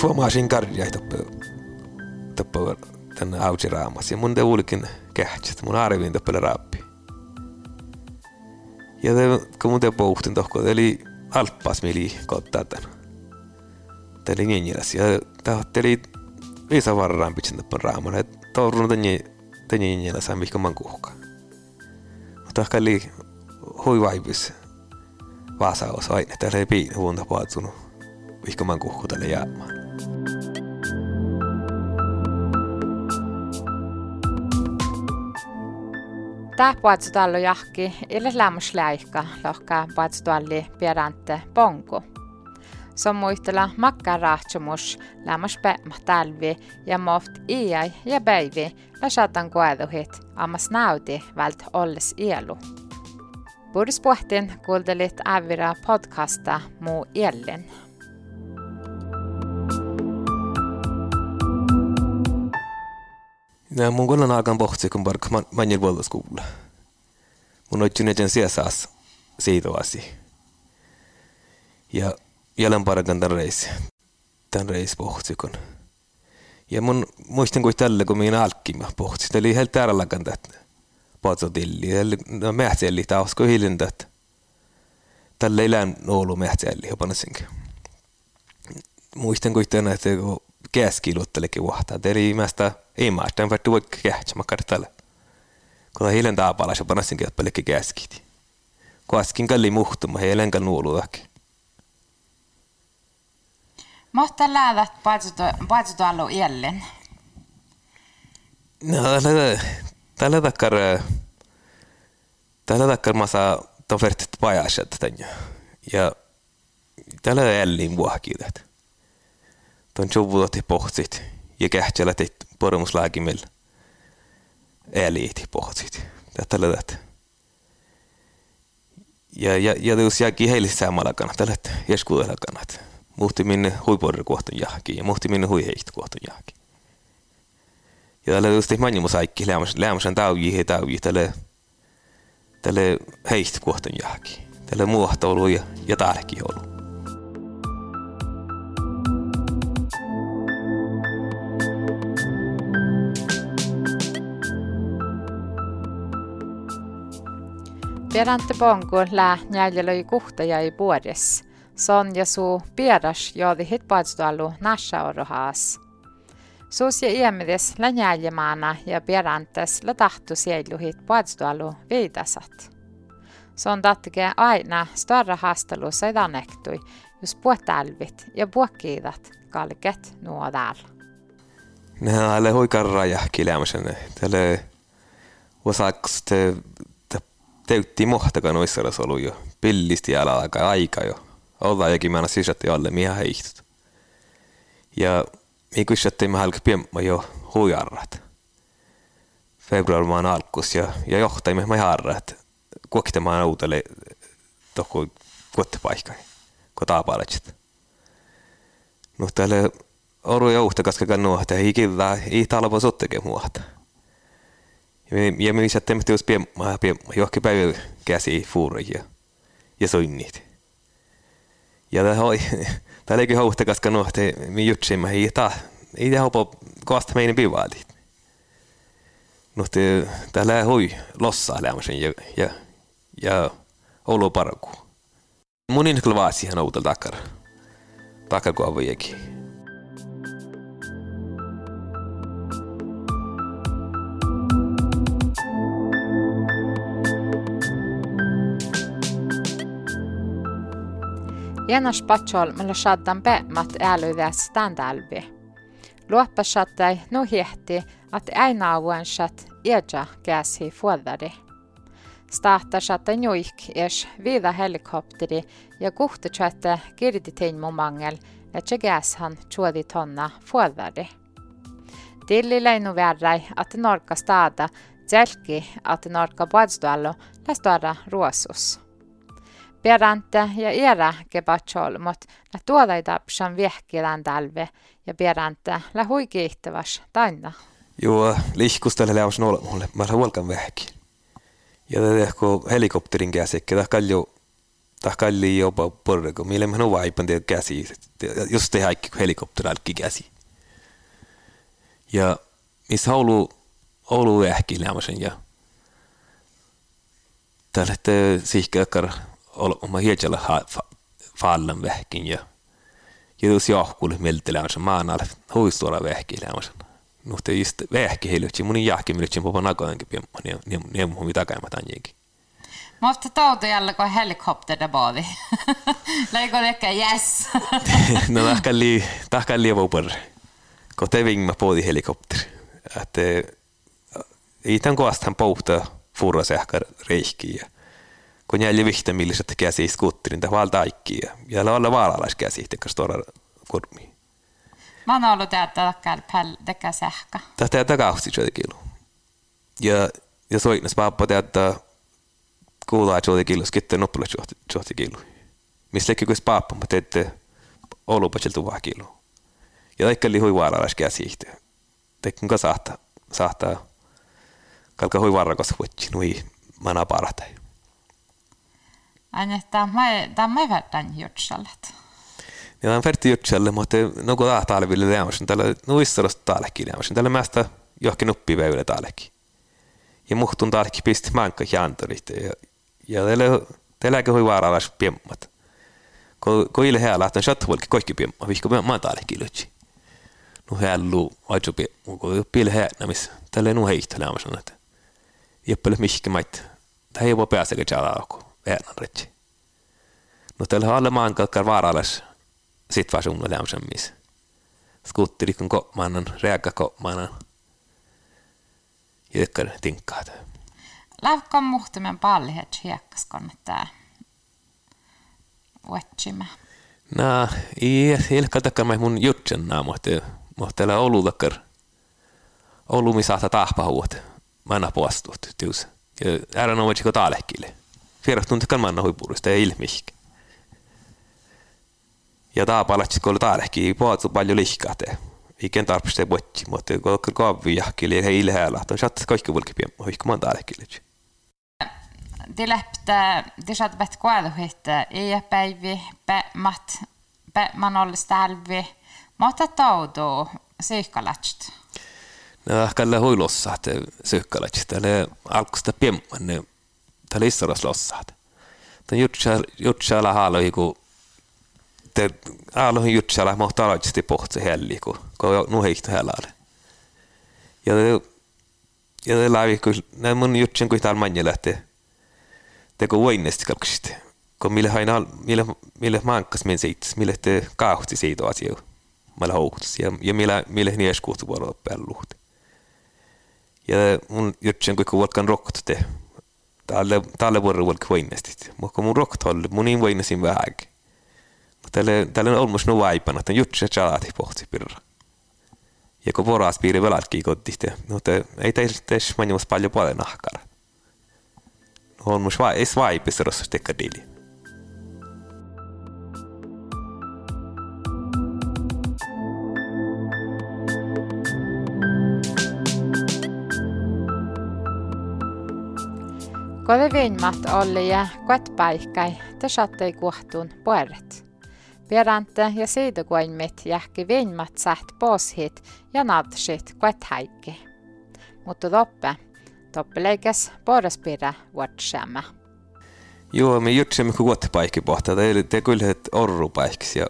Fuomaasin karjaa tappaa tänne ausi raamas ja mun te ulikin kähtsät, mun arviin tappaa rappi. Ja te, kun mun te pohtin tohko, eli alppas mili kottaa tän. Teli ninjiläs ja tahteli viisa varraan pitsin tappaa raaman, että tourun tänne ta nyinyi la sambi ka manguhka mutta kalli hui vaipis vaasa osa aine tälle ei piin huonta paatsunu vihka manguhku tälle jäämään Tää paatsu tallo jahki, ille lämmus läikka, lohka paatsu talli pierante ponku. Som muistella makka rahtsumus lämmus pämmä talvi ja moft iäi ja päivi la satan kueduhit ammas naudi vält olles ielu. Buris puhtin kuultelit ävira podcasta muu Ellin. Ja mun kollan aikaan pohti, kun bark man, manjil vuoluskuulla. Mun oitsin eteen sijasaas siitovasi. Ja jälleen parkan tämän reissi. Tämän kun. Ja mun muistin kuin tälle, kun minä alkkima pohti. Oli helt täällä kantat. Patsotilli. No mähtselli, tämä osko hiljentää. Tällä ei lään ollut mähtselli, jopa sinkä. Muistin kuin tänne, että kun käskiluottelekin vuotta. Eli mästä ei mä tämän verran voi kähtsä, mä kartalle. Kun hiilen taapalla, se panassin kelppelekki käskiti. Kun äsken kalli muhtuma, hiilen kan nuoluakin. Mohta lähdät paitsutu allu iellen. No, tällä, tällä takkar, tällä takkar mä saa tofertit pajaset tänne. Ja tällä ellin vuohkiudet. Tuon tjuvuutti pohtit ja kähtsälä teit pormuslääkimillä. Eliiti pohtit. Tällä tätä. Ja, ja, ja jos jääkin heille samalla kannat, tällä jeskuudella kannat. Muhti minne huipuorir kohtan jahki ja muhti minne hui heiht kohtan jahki. Ja tällä just ei manjumu saikki lämmäsen tauji ja tauji tälle tälle heist kohtan jahki. Tälle muuhta ollut ja, ja ollut. Perante bongo lä jäljellä kuhtaja i vuodessa. Son ja suu pieras joodi hit paitsualu nasha orohaas. Suus ja iemides lä jäljemaana ja perantes lä tahtu sielu hit paitsualu viidasat. Son tattike aina större haastelu seidanektui, jos puhtälvit ja puhkiidat kalket nuo täällä. Nämä ole huikarra ja kileämisen. Tälle osaks te täytti mohtakaan noissa ollut jo. Pillisti aika aika jo. Jokin mä sisätti alle, mihin heihtut. Ja mi kysyttiin mä halki piemmä jo. Februari maan alkus ja, ja johtaimme mä harrat. Kuokitamaan uutelle tohku kotipaikkaan, kun taapaletsit. No täällä oru ja uhta kaskakaan nuohta, ei kivää, ei talvo sottekin muuta. Ja me satte tehty jos piemma, piemma, johonkin päivä käsi fuuri ja, ja soinnit. Ja tämä oli, tämä olikin hausta, koska no, te me jutsimme, ei tämä, ei tämä hopo kosta meidän pivaali. No, te, täällä hui lossaa lämmösen ja, ja, ja olo parku. Mun inhkalla vaasi ihan outolla takar. Takar kuin avojekin. Jänä spatsol millä saadaan peemmat älyviä standalbi. Luoppa saattai nu hiehti, att aina avuan saat iäja käsi fuodari. Stahta saattai nuik ees viida helikopteri ja kuhti saattai kirditin mumangel, että käshän tuodi tonna fuodari. Tillillä nu värrai, att norka staada, tselki, att norka badstuallo, lästuara ruosus. Perante ja era kebachol, mut la tuodaita psan viehkilän talve ja perante la hui kiihtäväs tainna. Joo, lihkustelle lähes nolla mulle. Mä olen volkan vähäkin. Ja tämä helikopterin käsi, tämä kalju ta kalli jopa porrego. Mille mä vaipan te käsi. Jos te haikki helikopteralki käsi. Ja missä Oulu, Oulu ähki lämmösen ja tällä te sihkäkkar oma hietsellä fallan vähkin ja ja jos johkulle meltelämösen maanalle huistuola vähki lämmösen. Nuhte just vähki heilutsi mun jahki milutsi popa niin niin niin mun takaimat anjenkin. Måste ta det alla går helikopter där badi. Lägger det yes. no tahkalli tahkalli vopar. Ko te vingma på helikopter. Att ei tämän koastan pouta furra sähkar reikki ja kun milliset käsi skutterin tai valta aikki ja jäljellä olla vaalalais käsi tekka stora kurmi. Mä oon ollut täältä takkaan tekkä sähkä. Tätä tätä kausti kilu. Ja ja soitnas pappa täältä kuulaa tjohti kilus, sitten noppula tjohti kilu. Missä lekki kuis paappa, mutta teette olupatseltu vaan kilu. Ja ehkä lihui vaaralais käsihti. Tekkun ka saattaa, saattaa kalka hui varrakos huitsi, nui mana paratai. Aina, tämä on verran jutsallet. Ja tämä on verran jutsalle, mutta no kun tämä talville lämmäsen, tällä nuissarosta taalekin lämmäsen, tällä mästä johonkin nuppiväylä taalekin. Ja muhtun taalekin pisti mankka jantorit ja ja teilläkö hui vaaralais piemmat. Ko ile hää lähtön chatwalki kaikki piemma vihko me maatalle kilutsi. Nu hää lu aitsu pie ko pile hää namis tälle nu heistä lämmäsen että. Jeppele mihke mait. Tämä ei voi päästä kechala alku. Retsi. No tällä alle maan kalkar vaaralais situationen lämmäsen missä. Skutteri kun kopmanan, reakka kopmanan. Jökkar tinkkaat. Lähkön muhtimen pallihet hiekkas kannattaa uetsimme. No, ei ilkka takia mun jutsen naa, mutta mutta Oulu takkar Oulu mi saata tahpahuut. Manna puostut tyus. Ja ärä no vetsiko taalehkille. Takan manna huipurista ja ilmihk. Ja taa palatsi kun taalehki puhuttu paljon lihkahte. Iken tarpeeksi vuotti, mutta kun kaavvi jahkili ei ilhäällä. Tuon chat kaikki vulki piemma, huikko man taalehkille de läppte, de satt bet kualuhitte, i päivi, pe mat, pe man oli stälvi, mutta taudu syykkalatst. No, kalle huilossa, että syykkalatst, tälle alkusta piemman, Te lyssnar och slåssat. Den jutsala haaloihin, kun te aaloihin jutsala, mä oon talajasti pohtsi helli, kun kun nuhihto helali. Ja te, ja te laivi, kun näin mun jutsin, kun täällä manjalla, että te kun voinnesti kalkasti. Kun mille hain al, mille, mille mankkas men siitä, mille te kauhti siitä asiaa, millä houkutus, ja, ja mille, mille nieskuutu vuorolla pelluhti. Ja mun jutsin, kun kuulkaan rokkut te, tälle vuorolla vuolkan voinnesti. Mutta mun rokkot oli, mun niin voinnesin vähän. Mutta tälle, tälle on olmus nu vaipana, että jutsen chalati pohti pirra. Ja kun voras piiri velatkin kottiste, mutta ei teistä teistä manjumus paljon paljon nahkara on mos vai es vai pisarossa tekadili. Kove vinmat oli ja kuetpaikai, te sattei kuhtuun puoret. Perante ja siidokoimit jähki vinmat säht poshit ja nadsit kuethäikki. Mutta toppe, toppeleikes porraspira vuotsemme. Joo, me jutsemme kun vuottipaikki pohtaa, tai te kyllä et orru paikki ja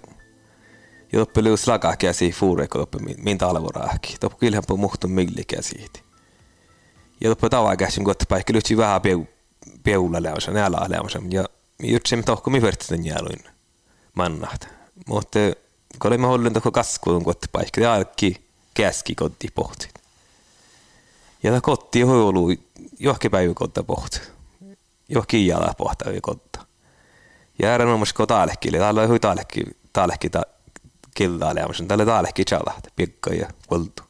ja toppe lius laga käsi fuure kun toppe min talvorahki. Toppe kyllä hän muhtun milli käsi. Ja toppe tavaa käsi kun vuottipaikki lytsi vähän peu läusä ja me jutsemme tohko mi vertisen jääluin mannaht. Mutta kun olemme hollun tohko kaskuun vuottipaikki, ja alki käski kotti pohtit. Ja ta kotti jo ollut johonkin päiväkotta pohti. Johonkin jala pohta kotta. Ja ärän on musko taalehkille. Täällä on hui taalehki, taalehki ta, kildaa lämmösen. Täällä taalehki chala, pikka ja kultu.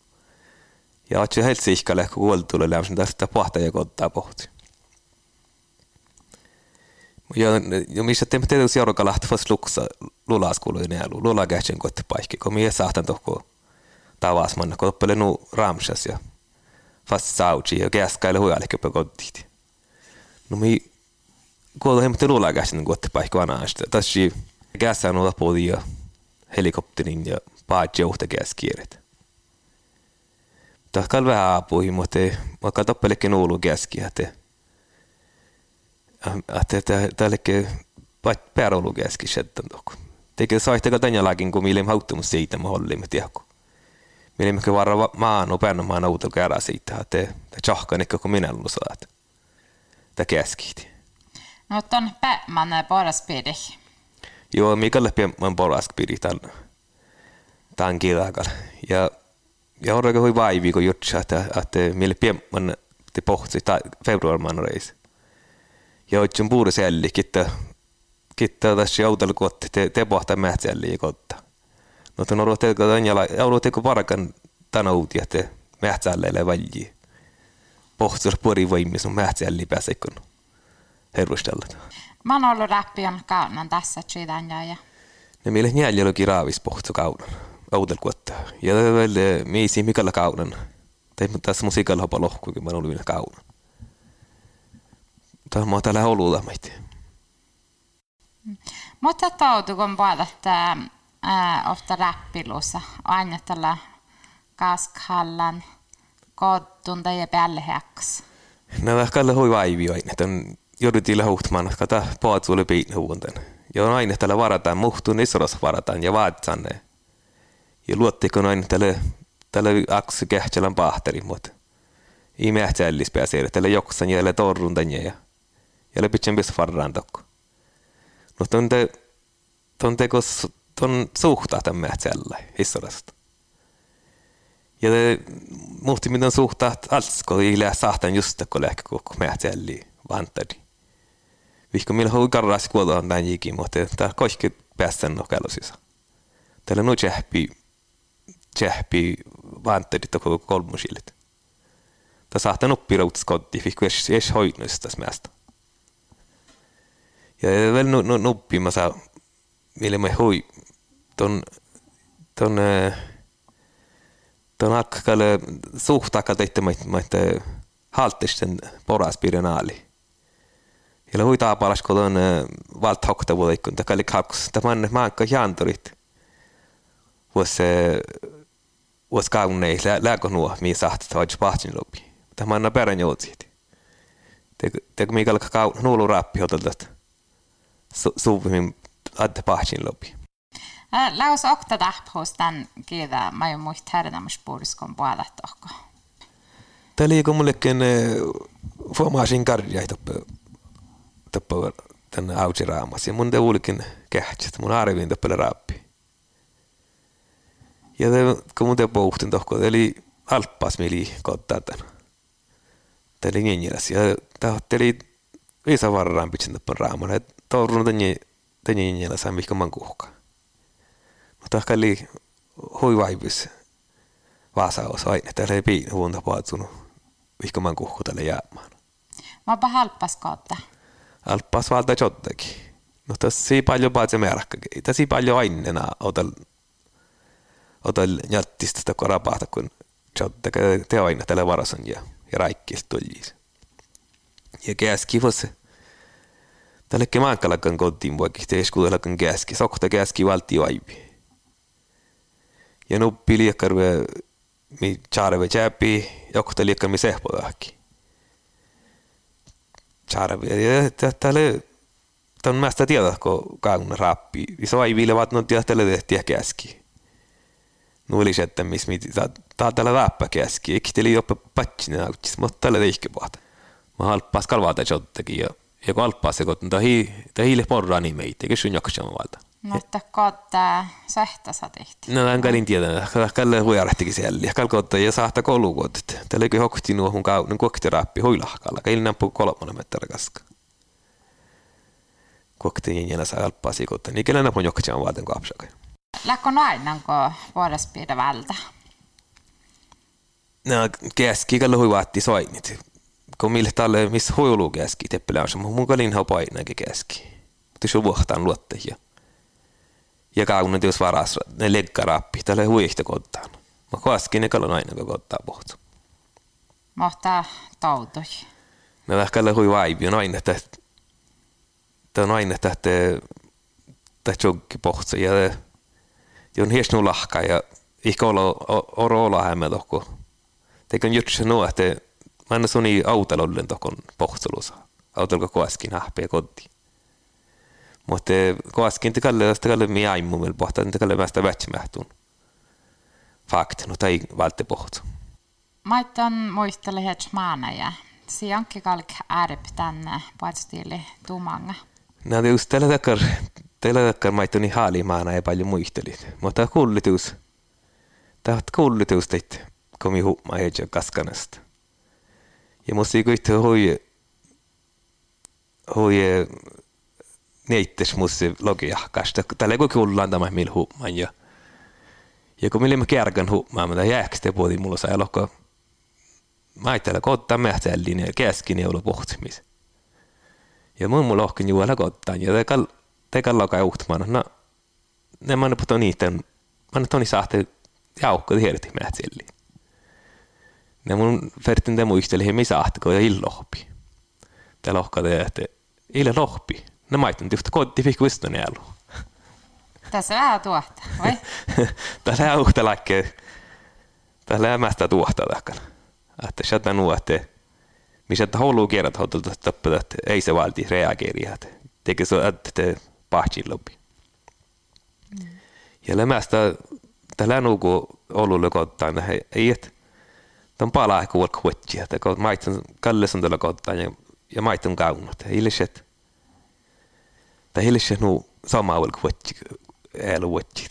Ja otsi heltsi ihkalle, kun kultulle lämmösen. Tästä pohta ja kottaa pohti. Ja, ja missä teemme tietysti seuraava lähti fast luksa lulaskuluja nälu. Lula käsin kotti paikki, kun mie saatan tohko tavas manna, kun oppele nu ramsas ja fast sauci ja käskaile hujalike på kotit. No mi kuolla hemmetti luulakäsin kuotte paikka vanaasta. Tässä käsään olla puoli ja helikopterin ja paat jouhta käskieret. Tahkal vähän apui, mutta vaikka tappelekin nuulu käski, että että tällekin pääroulu käski settan toku. Tekee saittaka tänä lakin, kun millä hauttumus siitä mä hollimme tiedäkö. Millä mä varra maan on päin maan auto käydä siitä, että te tjahkan ehkä kun minä luulen saat. Tämä käskit. No ton päämän paras pidi. Joo, Mikalle päämän paras pidi tämän, tämän kilakalla. Ja ja orga hui vaivi kun jutsa, että, että mille päämän te pohti februarman reis. Ja otsin puuri selli, kitta, kitta tässä joutelu kotti, te, te pohtaa mähtsälli kotta. No tuon orga teko tänjala, orga teko parakan tänä uutia, että mähtsälleille väljiä. Pohtuus puri voimis, no mähtsälli pääsee kun herrustella. Mä oon ollut räppion kaunan tässä tsidän ja... Ne meille njäljelökin raavis pohtu kaunan. Oudelkuotta. Ja väl miisi mikalla kaunan. Tai tässä musiikalla hopa lohkukin, mä olin vielä kaunan. Tämä on täällä olulla meitä. Mutta tautu, kun puhutat äh, ofta räppilussa, aina tällä kaskhallan kottun tai päälleheäks. No vähän kalle hui vaivi aina, että jouduttiin että kata paat sulle piinhuunten. Ja on aina tällä varataan, muhtuun isoros varataan ja vaatsanne. Ja luottiko noin tälle, tälle aksu kähtsälän pahteri, mutta ei mähtsällis pääsee, tälle joksan ja torrun tänne ja ja le pitchen bis farran tokko. No tonte kos ton suhtaa tämän mähtsällä historiasta. Ja te muhti miten suhtaat alls, kun ei lähe sahtan just kun lähe koko mähtsälli vantadi. Vihko millä hui karras kuolla on tämän jikin, mutta tämä kaikki päästän nokelusissa. Täällä on tjähpi, tjähpi vantadi koko kolmusilit. Tämä sahtan oppi routskotti, vihko edes, hoidnut tässä mästä. Ja veel nu, nu, nuppi mä saan, mille mä hui ton, ton, äh, ton hakkalle suht hakkalt ette mä, mä ette äh, haltisten poras biennaali. Ja hui taapalas, kun on äh, valt hokta vuodeikun, tai kallik hakkus, tai manne maanka janturit. Vuosi, vuosi kaunei, lääkö nuo, mihin sahtat, vaatsi pahtin lupi. Tämä on perän joutsit. Teko mikä alkaa nuulu rappi oteltat. Suvimmin adde pahtsin lopi. Laus okta tahpus tän kiitä mä jo muist härnämys puoliskon puolet tohko. Tämä oli kun mullekin formasin karjaa toppa toppa tän auki raamas ja mun te ulikin kähtsät mun arviin toppele raappi. Ja te, kun mun te pohtin tohko, eli alppas mili kottaa tän. Tämä oli ninjiläs ja tämä oli viisa varraan pitsin toppan raaman, että taurun tänne tänne jäljellä saa mikä man kuhka. Mutta ehkä oli hoivaibus vaasaus aina, täällä ei piin huonta paatsunut mikä man kuhku tälle jäämään. Mä halppas kautta. Halppas valta jottakin. No tässä ei paljon paatse määräkkäkin. Tässä ei paljon ainena otal otal jättistä sitä korapahta, kun jottakin te aina tällä varasan ja, ja tuljisi. Ja käskivossa Tälle que manca la can godim, vaikka te eskuda la can käski, sokta käski valti vaibi. Ja nu piljakarve mi charve chäpi, jokta liikka mi sehpodahki. Charve, ja tälle tämän mä sitä tiedä, kun kaunna rappi. Se vai viilevat, no tiedä, tälle tehtiä käski. Nu oli se, että missä mi tää tällä räppä käski. Eikki teli jopa pätsinä, mutta tälle tehkä puhuta. Mä halppas kalvaa tätä jottakin ja ja kun alppaa se, kun tahi, tahi niin meitä, eikä sun jaksamaan valta. No, että kotta sähtä sä tehti. No, en kalin tiedä, kalle huijarehtikin siellä, ja kalkoutta ja saahta koulukuotit. Tällä ei hokti nuohun kauden koktirappi huilahkalla, kai nämpuu kolmonen meträ kaska. Kokti jäljellä saa alppaa sikutta, niin kellä näpun jaksamaan valtan kapsakai. Läkko aina, kun vuodessa pidä vältä? No, keski kalle huivaatti soinit kun mille tälle missä hoilu keski teppelä on mun kalin hapainakin keski. Mutta se vuohtaan luotte ja kaunan jos varas ne leggarappi tälle huihta kottaan. Mä kaskin ne kalon aina kun kottaa pohtu. Mutta tautui. No ehkä hui vaibi on aina, että tämä on aina, että tämä joggi pohtsa ja on hiesnu lahka ja ehkä olla oro tohko. Teikö nyt se nuo, että mä en suni autolollen tohkon pohtsalusa. Autolko koaskin hahpea kotiin. Mutta koaskin te kalle tästä kalle mi aimu mel pohta te kalle mästä vätsimähtun. Fakt, no tai valte pohtsa. Maitan muistele hets maana ja sianki kalk ärp tänne paitstiili tumanga. No just tällä takkar, tällä takkar maittoni haalimaana ja paljon muistelit. Mutta kullitus, tahat kullitus teit, komi huuma hedja kaskanasta. Ja musta ei kuitenkin hui, hui neittes musta logia kasta. Tällä kun kuullaan tämä mil huumaan ja ja kun millä mä kärkän huumaan, mä jääks te puhutin mulla sai lohko mä ajattelen kohtaa mähtäällinen ja keskin ei ollut pohtimis. Ja mun mulla lohkin juolla kohtaan ja tekal lokai uhtmaan. No ne mä puhutin niitä, mä nyt toni sahte jaukko tiedätti mähtäällinen. Ne mun fertin te muisteli, että missä ahti, kun illohpi. Te lohkate, että ille lohpi. Ne maitun tihti kotti fikku vistan elu. Tässä vähän tuohta, vai? Tässä on uhta läkkeen. Tässä on mästä tuohta takana. Että sieltä nuotte. Missä että haluaa kerrata että ei se valti reageeri. Että tekee se, että te pahtsin lopi. Ja lämästä tällä nuku olulle kohtaan, ei, että Tämä on palaa kuulka huotsi, että kun maitun kallis on tällä kohtaan ja, ja maitun kaunat. Hilset, tai hilset nu sama ulka huotsi, elu huotsi.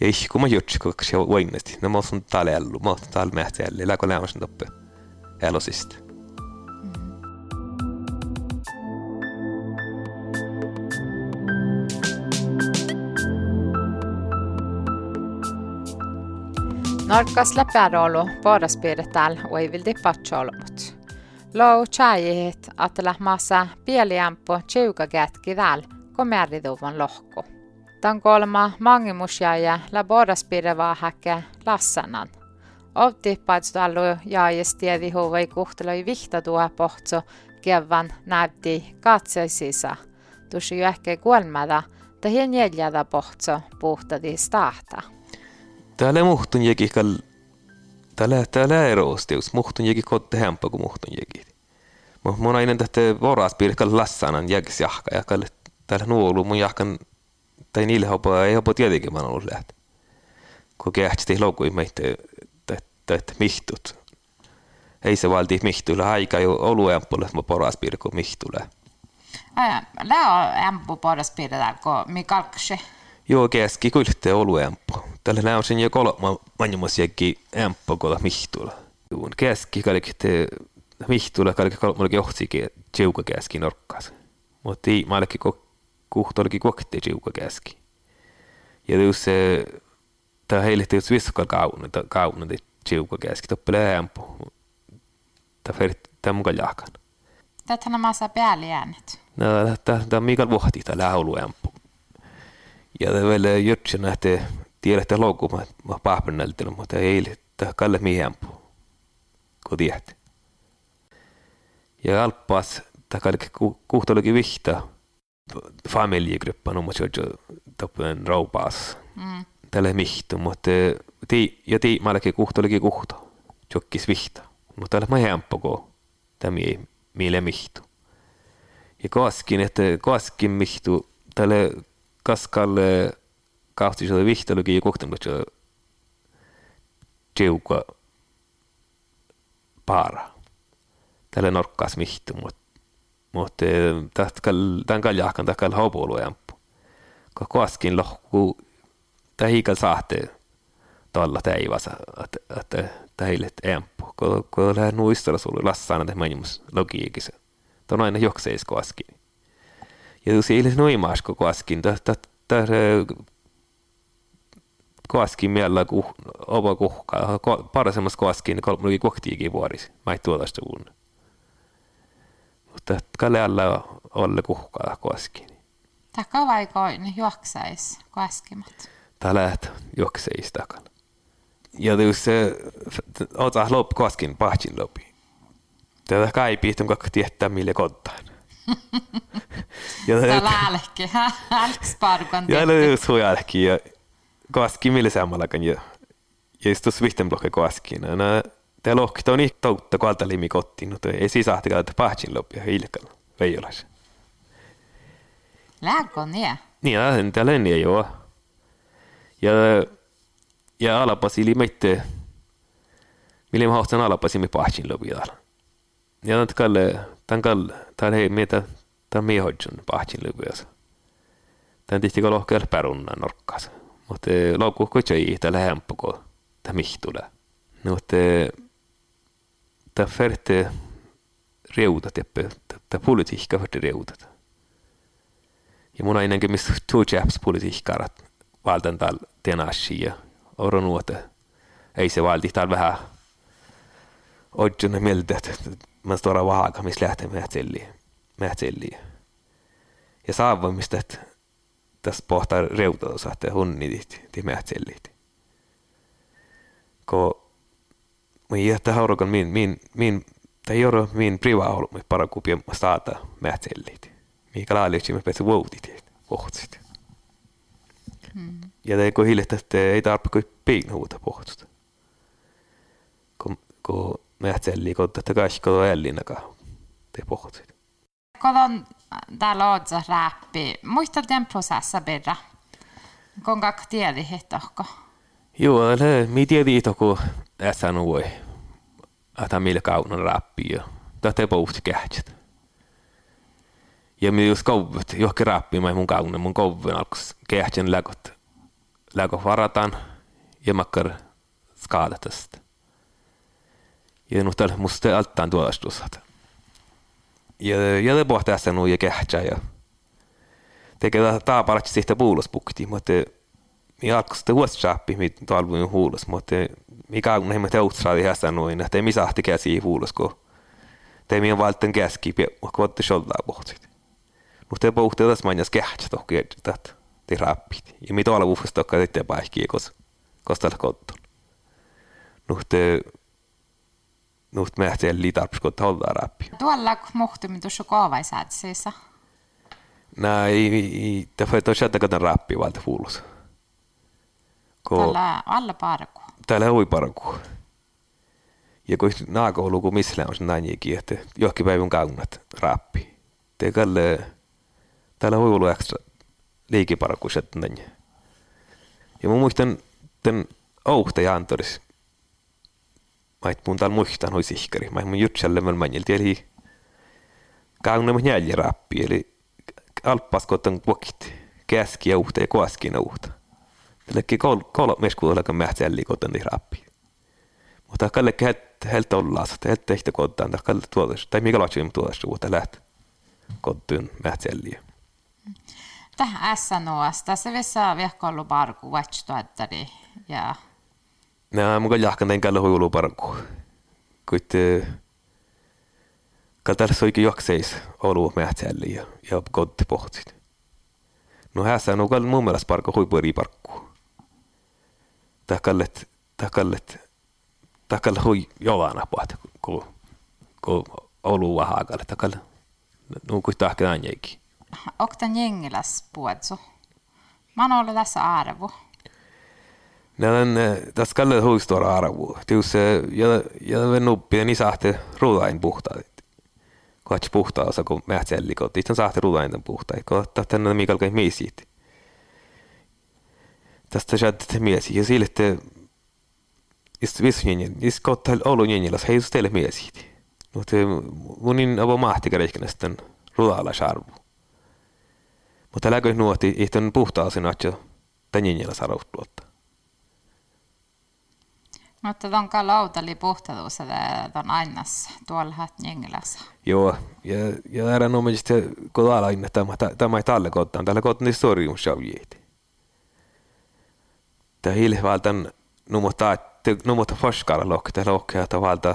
Ja ihku mä jutsi, kun se voimasti. No mä oon täällä elu, mä oon täällä mähtä elu, läkö lämmäsen toppe elusista. Poodaspiirretäl ei vildi patsolmut. Lou chajihit atla massa pieliämpo tjuukagetki täl komerriduvon lohku. Tan kolma mangimusjaaja la poodaspiirrevaa häkke lassanan. Ovti paitstallu jaajis tiedi huvai kuhteloi vihtatua pohtso kevan näytti katseisisa. Tusi ehkä kuolmada, tähän jäljätä pohtso puhtadi stahta. Täällä muhtun jäki kall... Täällä, täällä erosteus. Muhtun jäki kotte hempa kuin muhtun jäki. Mun aina tähtä voras piirkal lassanan jäkis jahka ja kall täällä nuolu mun jahkan tai niille hopa ei hopa tietenkin mä ollut lähti. Kun kähtsi loukui meitä että mihtut. Ei se valti mihtuilla aika jo oluempulle, mä poras piirko mihtuilla. Aja, lää on ämpu poras piirretään, kun mi kalkse. Joo, keski kuilte oluempu. Tällä näin on sen jo kolma manjumas jäkki ämpu kolla mihtuilla. Juun keski kalkite mihtuilla kalkite kolma johtsikin tiuka keski norkkaas. Mutta ei, mä olikin kuhto olikin kokte tiuka keski. Ja jos se, tämä heille tietysti vissukal kaunut, kaunut, tiuka keski, toppelee ämpu. Tämä fer, tämä mukaan jahkan. Tätä nämä saa päälle äänet. No, tämä on Mikael Vuhti, tämä lauluämpu. ja ta veel jõrtsin nähti tiedätte loukuma, ma pahpen nältillä, mutta ei liittä kalle mihiämpu, kun tiedät. Ja alppas, ta kallik kuhtolikin vihta, familjegruppa, no mutta jo tappen raupas. Mm. Tälle mihtu, mutta tii, ja tii, mä olikin kuhtolikin kuhto, jokkis vihta, mutta tälle mihiämpu, kun tämä miele mihtu. Ja kaskin, että kaskin mihtu, tälle kaskalle kahti seda vihtalugi ja kohtunud seda tiuka paara. Tälle norkkaas mihtu, mutta mutta tämän kalja jahkan takal haupuoluempu. Kun koskin lohku tähikal sahte tuolla täivassa, että että tähille empu. Kun lähden nuistella sulle lassana te manimus logiikissa. Tuo on aina jokseis jos ei noimaas koko askin, tämä koaskin mielellä kuh, oma kuhkaa, parasemmassa koaskin, niin kolme kohtiikin vuorisi, mä ei tuotaista uun. Mutta kalle alla olle kuhkaa koaskin. Taka vai koin juoksais koaskimat? Tää läht juokseis takana. ja tuus ota lop koskin pahtsin lopi. Tätä kai pihtun kakka tietää mille kottaan. ja Tämä läälekki, älksparkan Ja löys hujalki ja koski mille sammallakan ja ja istus vihten blokke koskin. No, tämä lohki on niin toutta kualta limi kottiin, mutta ei sisahti kautta pahtsin lopi ja ilkalla. Veijolas. Lääkö on niin? Niin, täällä on niin joo. Ja ja alapasi meitte millä mä haustan alapasi mi pahtsin lopilla. Ja kalle, Tän kall, tän hei mitä, tän mihoitsun pahtsin lykyäs. Tän tihti kall ohkel perunna norkkas. Mutta eh, laukku kutsoi itä lähempä kuin tän mihtule. Mutta eh, tän ferte eh, reudat jäppe, tän politiikka ferte reudat. Ja mun ainakin mistä tuu jäps politiikkarat valtan täällä tenassia. Oro nuote. Ei se valti täällä vähän oikein mieltä, että mä stora vaaka, missä lähtee mähtselliin. Ja saavamista, että tässä pohtaa reutatosa, että hunnit ja mähtsellit. Ko mä jättää haurokan min, min, min, tai joro min priva ollut, mutta parakupia saata mähtsellit. Mikä laali, me pääsee voutit, ohtsit. Mm. Ja det går hillet että ei tarpe kuin piinhuuta pohtusta. Kun mähtselli, kun tätä kaikki ellinakaan te pohtuit. Kodon täällä odsa räppi. Muista den prosessa bedra. Kuinka tiedi hittohko? Joo, det mi tiedi kun äsä nuoi. Että millä kaunan räppi ja tätä pohti kähtsät. Ja minä just kouvut, johonkin rappimaan mun kaunen, mun kouvun alkus kehtjen läkot, läkot varataan ja makkar skaadatasta. Tällä musta alttaan tuolastusat. Ja, ja det pohtaa sen nu ja kehtsää ja tekee taaparatsi siitä puuluspukti, mutta mi alkus te vuosisappi, mi talvuin huulus, mutta mi kaunen hemmet outsaadi hässä noin, että mi sahti käsi huulus, kun te mi on valten käski, kun voitte soldaa pohtit. Mutta ei puhuta tässä manjas kähtsä tohki, että te rappit. Ja mitä olla vuofasta tokka teitä paikkiä, kos, kos tällä kottun. Nuhte, nuht mähtien liitarpis, kun hollaa rappi. Tuolla muhtumit tuossa kaavaisaatseissa? Nää, ei, te får ta sätta katan rappi valta fuulus. Tällä alla parku. Täällä hui parku. Ja kun naakoulu, kun missä on se näin että johonkin päivän kaunat rappi. Te kalle täällä voi olla ekstra liikiparkuiset näin. Ja mä muistan tämän ouhta ja Antoris. Mä et mun täällä muistan hoi sihkari. Mä mun jutselle mä manjilti, eli kaunna mun jälje rappi, eli alppas kotan kuokit, käski ja uhta ja koaskin uhta. Tällekin kol, kol meskuudella kan mähtsälli kotan niin rappi. Mutta kallekin helt ollaan, että helt tehtä kotaan, tai kalle tuotas, tai mikä laatsi tuotas, uutta läht kotyyn mähtsälliä. Tähän SNOsta, se vissa vehkollu parku, vatstuattari ja... Nää, mun jahkan tein källä huilu parku. Kuit... Kaltar soikin jokseis olu mähtsälli ja, ja kotti pohtit. No hässä on kall mun mielestä parku huipuri parku. Tää kallet, tää kallet, tää kallet hui jovana pohti, kun ku olu vahakalle. Tää kallet, no kuit tahke anjeikin. Oktan jengiläs puetsu. Mä oon ollut tässä arvo. Näin, tässä kalle huistora arvo. Tius, ja, ja venuppi, niin saatte ruudain puhtaat. Kohtsi puhtaa osa, kun mähtselli, kun itse saatte ruudain tämän puhtaat. Kun tänne mikä alkaa miesiit. Tästä saatte miesi. Ja sille, että Just vissu jengen, just kotta olu jengiläs, hei just teille miesiit. Mutta munin avo mahtikäreikkänä ruudalla arvo. Mutta läkö nuoti ihton puhtaasi natjo tänjinjällä sarautuotta. Mutta ton lautali puhtaus, että on aina tuolla jengilässä. Joo, ja, ja ära no mielestä kun täällä aina tämä, tämä ei tälle kohtaan, tällä kohtaan niin sorjumus sjavjiit. Tämä hilvaltan numota, numota forskara lokki, tämä lokki, että valta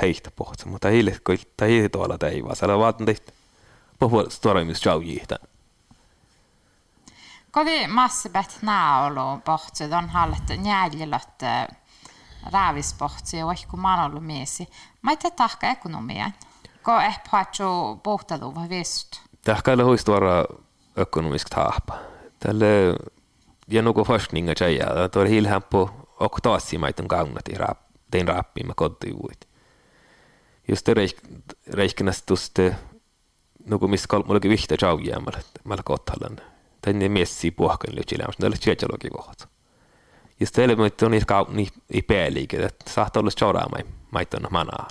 heistä pohtaa, mutta hiili, kun tämä hiili tuolla teivaa, se on valtan tehty puhua sorjumus sjavjiit. Kodi massibet naulu pohtud on hallet njäljilöt räävisportsi ja vaikka mä miesi. Mä ei tehdä tahka ekonomian. Ko eh paatsu puhtelu vai vist? Tahka ei huistu vara ekonomisk tahpa. Tälle ja nuku forskninga tjeja, tuo hilhän på och taas maitun kaunat i rap, tein rappiin mä kotivuit. Just det reikinästä tuste nuku missä kolmullakin vihtä tjaujäämällä, mä kottalan. Tänne messi puhkan lyhtsillä, mutta tällä tjetjalogi kohta. Just teille mä on niitä kaupni i pääliike, että saattaa olla tjauraa mai, maitun manaa.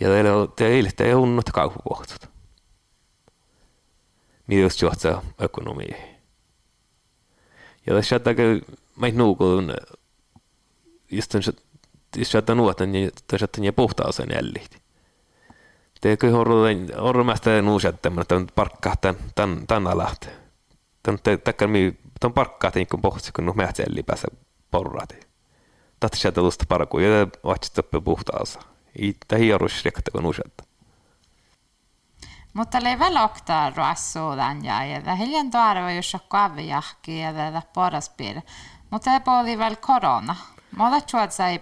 Ja teille on teille te unnut kauppukohtat. Mitä just johtaa ekonomiin. Ja tässä on mä nuukun just den just att den åt den där att den puhtaus sen ällit. Det kan horro den horro mesta nuusatta men tämän parkka tän tän tän alaht. Tän takkar mi tän parkka tin kun pohti kun nuh mähtselli päässä porrati. Tahti sieltä tuosta parku ja vaatsi toppe puhtaus. Ei tähi arus rekta kun nuusatta. Mutta oli vielä oktaa ruassuudan ja ja hiljan tuarva jos kaavijahki ja tätä poraspiir. Mutta ei oli vielä korona. Olen tuot sai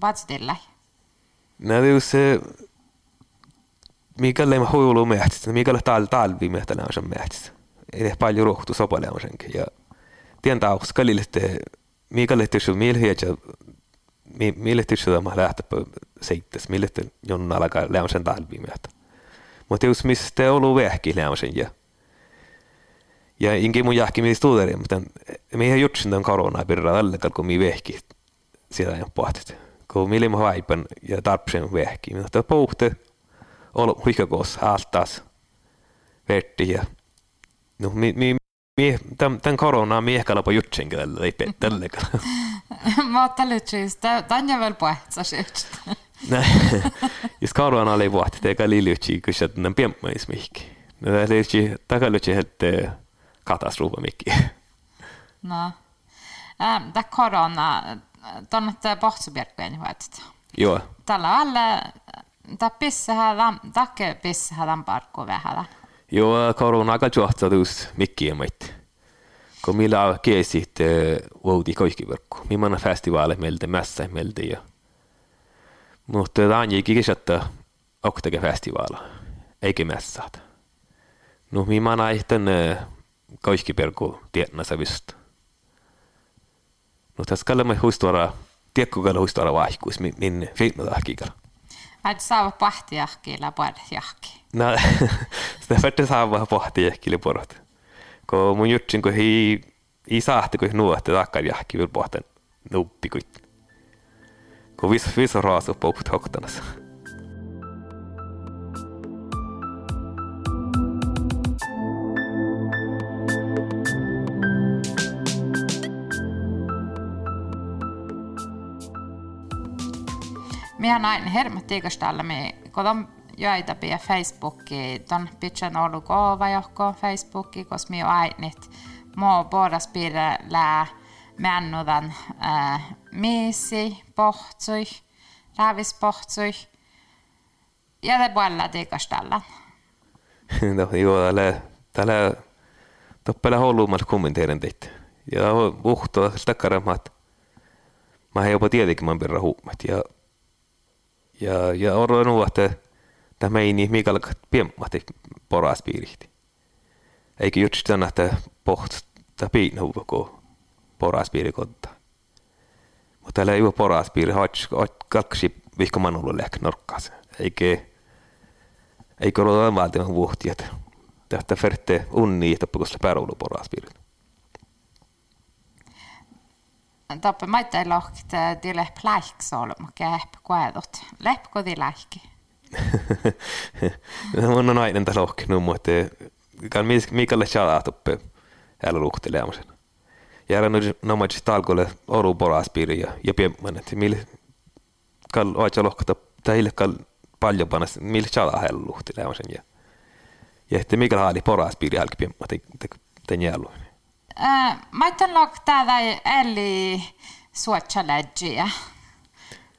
patsdille. No se, mikä lema huilu mehtistä, mikä tal talvi mehtänä on sen mehtistä. Eli paljon rohtu sopaleamusenkin. Ja tien tauks kalilette, mikä le tysy milhiätsä, mille tysy tämä lähtepä seittäs, mille jonna alkaa leamusen talvi mehtä. Mutta just missä te ollut vehki leamusen ja ja ingi mun jahki mi studeri, mutta me ihan jutsin tämän koronaa pirra allekal, kun mi vehki sitä ja pohtit. Kun mi lima vaipan ja tarpsen vehki, mutta puhte olo huikakoos altaas verti ja no mi, mi, mi tämän koronaa mi ehkä lopa jutsin tällä ei tällekal. Mä ajattelin, että tämä on vielä puhetsa syöstä. Just korona oli vuotta, eikä liilytsi, kun se on piemmäismihki. No, tämä takalutsi, että katastrofa mycket. No. Ähm, det korona, tuonne pohtsubjerkkojen huetit. Joo. Tällä alle, tämä pissähän, takke pissähän parkku vähällä. Joo, Jo, äh, koroonaga johtaduus mikkiemaid. Kun millä kiesit äh, voudi koikiverkku. Mimman festivaale meiltä mässä meiltä jo. Mutta äh, Tanji kikisättä oktake festivaala. Eikä mässäät. No, mimman aihtan koikiverkku tietnässä vist. No, tässä kallemme huistuara, tiekkukalla huistuara vaihkuis, min, min fiitnotahkikalla. Älä saa pahtiahkilla parhtiahkilla. No, sitä fette saa vähän pahtijahkilla porot. Kun mun jutsin, kun ei, ei saahti, kun nuotte takkar jahki vielä pohten nuppikuit. Kun vis on raasu pohut hoktanassa. Minä näin hermottiikastalla, me kodon joita pia Facebooki, ton pitchan ollut kova johko Facebooki, koska minä ainit mo boras piirre lää männudan äh, miisi pohtsui, räävis pohtsui, ja te puolella tiikastalla. no joo, tällä, tällä toppele hulluummat kommenteerin teitä. Ja uhtoa takkaramat. Mä jopa tietenkin mä pirra huumet. Ja ja, ja nu että tämä meini mikä piemmati poras piirihti. Eikä just tänä, että poht piinhu koko poras piirikonta. Mutta täällä ei ole poras piiri, kaksi vihko manulle lehkä norkkaas. Eikä eikä ole valtivan vuohti, että tästä ferte unni, että se pääroulu poras piiri. Toppe maita lohkt dille plaiksolma kähp kuedot. Lepko di lähki. Mun on aina tässä lohkinut, mutta kan Mikalle Chala toppe älä luhteleamisen. Ja nyt nomadis talkolle oru poraspiiri ja, ja piemmän, että millä kall oitsa lohkata teille kall paljon panas, millä Chala älä luhteleamisen. Ja, ja että Mikael haali poraspiiri älkä piemmän, tämän. Äh, mä ajattelin täällä eli suotsa lädjiä.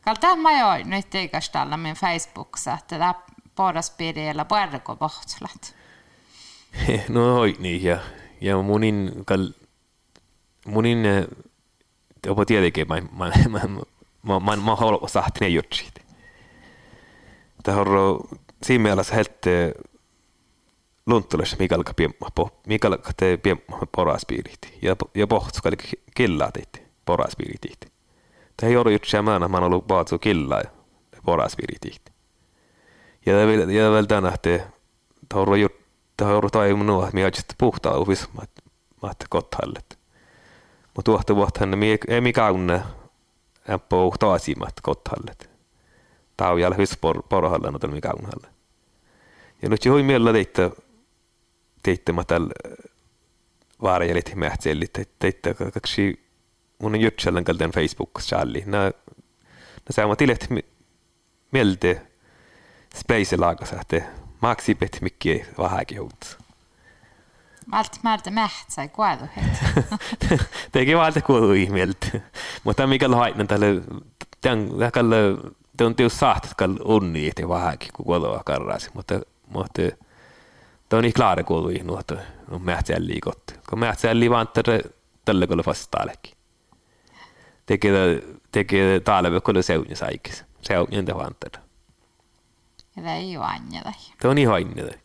Kalta mä jo nyt ikästalla min Facebookissa, että tämä porraspiiriellä puerko pohtslat. No oi niin ja, ja munin kal munin jopa tietenkin mä, mä, mä, mä, mä, mä haluan sahti ne jutsit. Tämä on siinä mielessä helt lunttules mikalka piemma po te piemma poraspiirit ja ja pohtsu kalki killa teitte poraspiirit. Tämä ei ollut jutsia mä mä ollut paatsu killa ja poraspiirit. Ja vielä ja vielä tänä te tauru jut tauru toimunut että minä just puhtaa uvis mä kottahallet. Mutta tuohta vuotta mi ei mikä unne äppä taasimat kottahallet. Tau jäl hys por porhalle no mikä unhalle. Ja nyt jo mielellä teitte teitte mä tällä vaarajelit mähtsellit teitte kaksi mun jutsellan kalten Facebook challi. Nä nä sama tilet mielte space laagas että maksi pet mikki vähäkin huut. Allt määrtä mähtsä kuadu het. Teki valta kuulu ihmieltä. Mutta mikä haitna tälle tämän te on tius sahtat kall unni että vähäkin kun kuulua karrasi mutta mutta det on niin klara kuului nuoto no mähtsään liikot kun mähtsään liivantar tälle te queda, te queda toda la vez con los seus ahí, que seus de Juan Ter. Det är ju Anja där. Det var ni har inne där.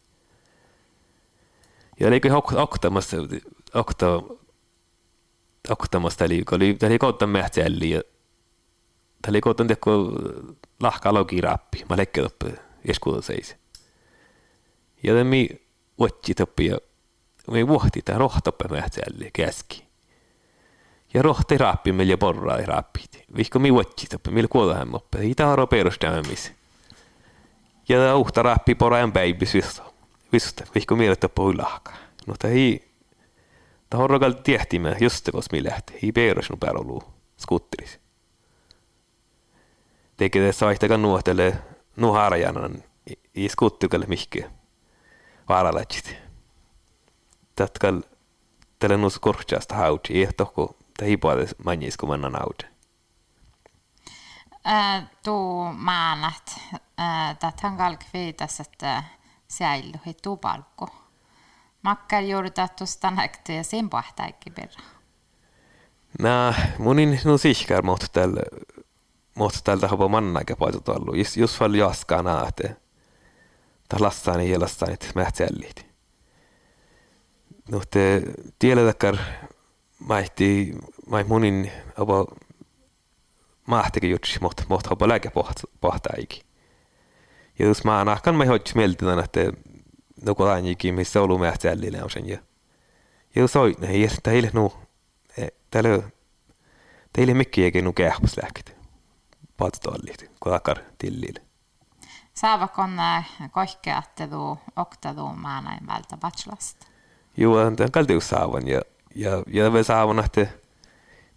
Jag leker okta måste okta okta måste liiku. Oli tää leikko ottaa mähtsäli. Tää leikko ottaa teko lahka logi rappi. Mä leikko oppi eskuuta seis. Ja tämä mi otsi toppi ja me vuohti tää rohtoppa mähtsäli keski. Ja rohti rappi ja porraa rappit. Vihko mi otsi toppi, meillä kuollahan moppe. Ei tämä aro perustamämis. Ja tämä uhta rappi poraan päivi systä. Vystä, vihko mielet toppi hui lahka. No tämä ei... Tämä on rokalti tiehtimä, just kos mi lähti. Ei perusnu päällä skutteris tekee saihtakaan nuohtele nuharajanan i skuttukalle mihki vaaralatsit. Tatkal tälle nuus korchasta hauti, ei tohko tahipuolelle manjis kun mannan hauti. Tuu maanat, tähän kalkviitas, että säilyy tupalkku. Makkar juuritat tuosta näkty ja sen pahtaikin perä. Nää, munin nu sihkar mot tälle mutta tältä on mannaike paitut ollut. Jos, jos vaan jaskaa näette, tai lassaan ja lassaan, että mähtsällit. No te tiedätkö, maihti, mai munin abo mahtikin jutsi, mutta mutta abo lääke pohtaikin. Ja jos mä nahkan mä hoitsi mieltä, että nuku ainakin, missä ollut mähtsälli on sen. Ja jos oit, ei teille nu, teille, teille mikki eikä nu kähpäs lääkitä patstollit, kuakar tillille. Saavakon kohkeattelu oktelu maanain vältä bachelasta? Joo, tämän kaltius saavan ja, ja, ja me saavan,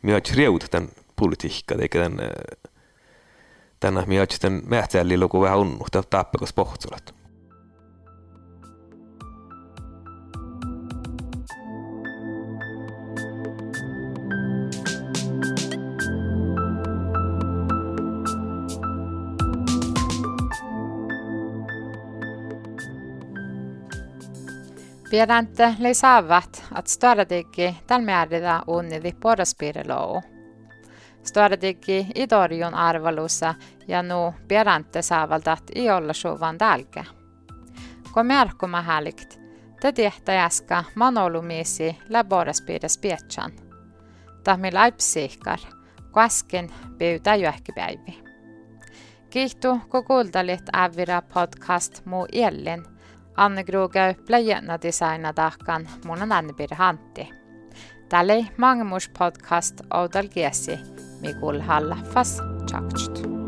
me olemme riut tämän politiikka, eikä tämän, tämän olemme tämän mähtsälli luku vähän unnuhtaa tappakos pohtsulat. Viedäntä lei saavat, että strategi tällä määrillä unnili porraspiirilou. Strategi i torjun arvalussa ja nu viedäntä saavaltat i olla suvan tälkä. Kun märkuma hälikt, te tehtäjäska manolumiisi lä porraspiiris pietsan. Tahmi laipsiikar, kun äsken pyytää päivi. Kiihtu, kun kuultalit Ävira podcast muu Ellin – Annegru käypläjänä designa tahkan munan Annepir Hantti. Tälle Mangemus podcast outal kiesi, mikul halla fas tjaktsut.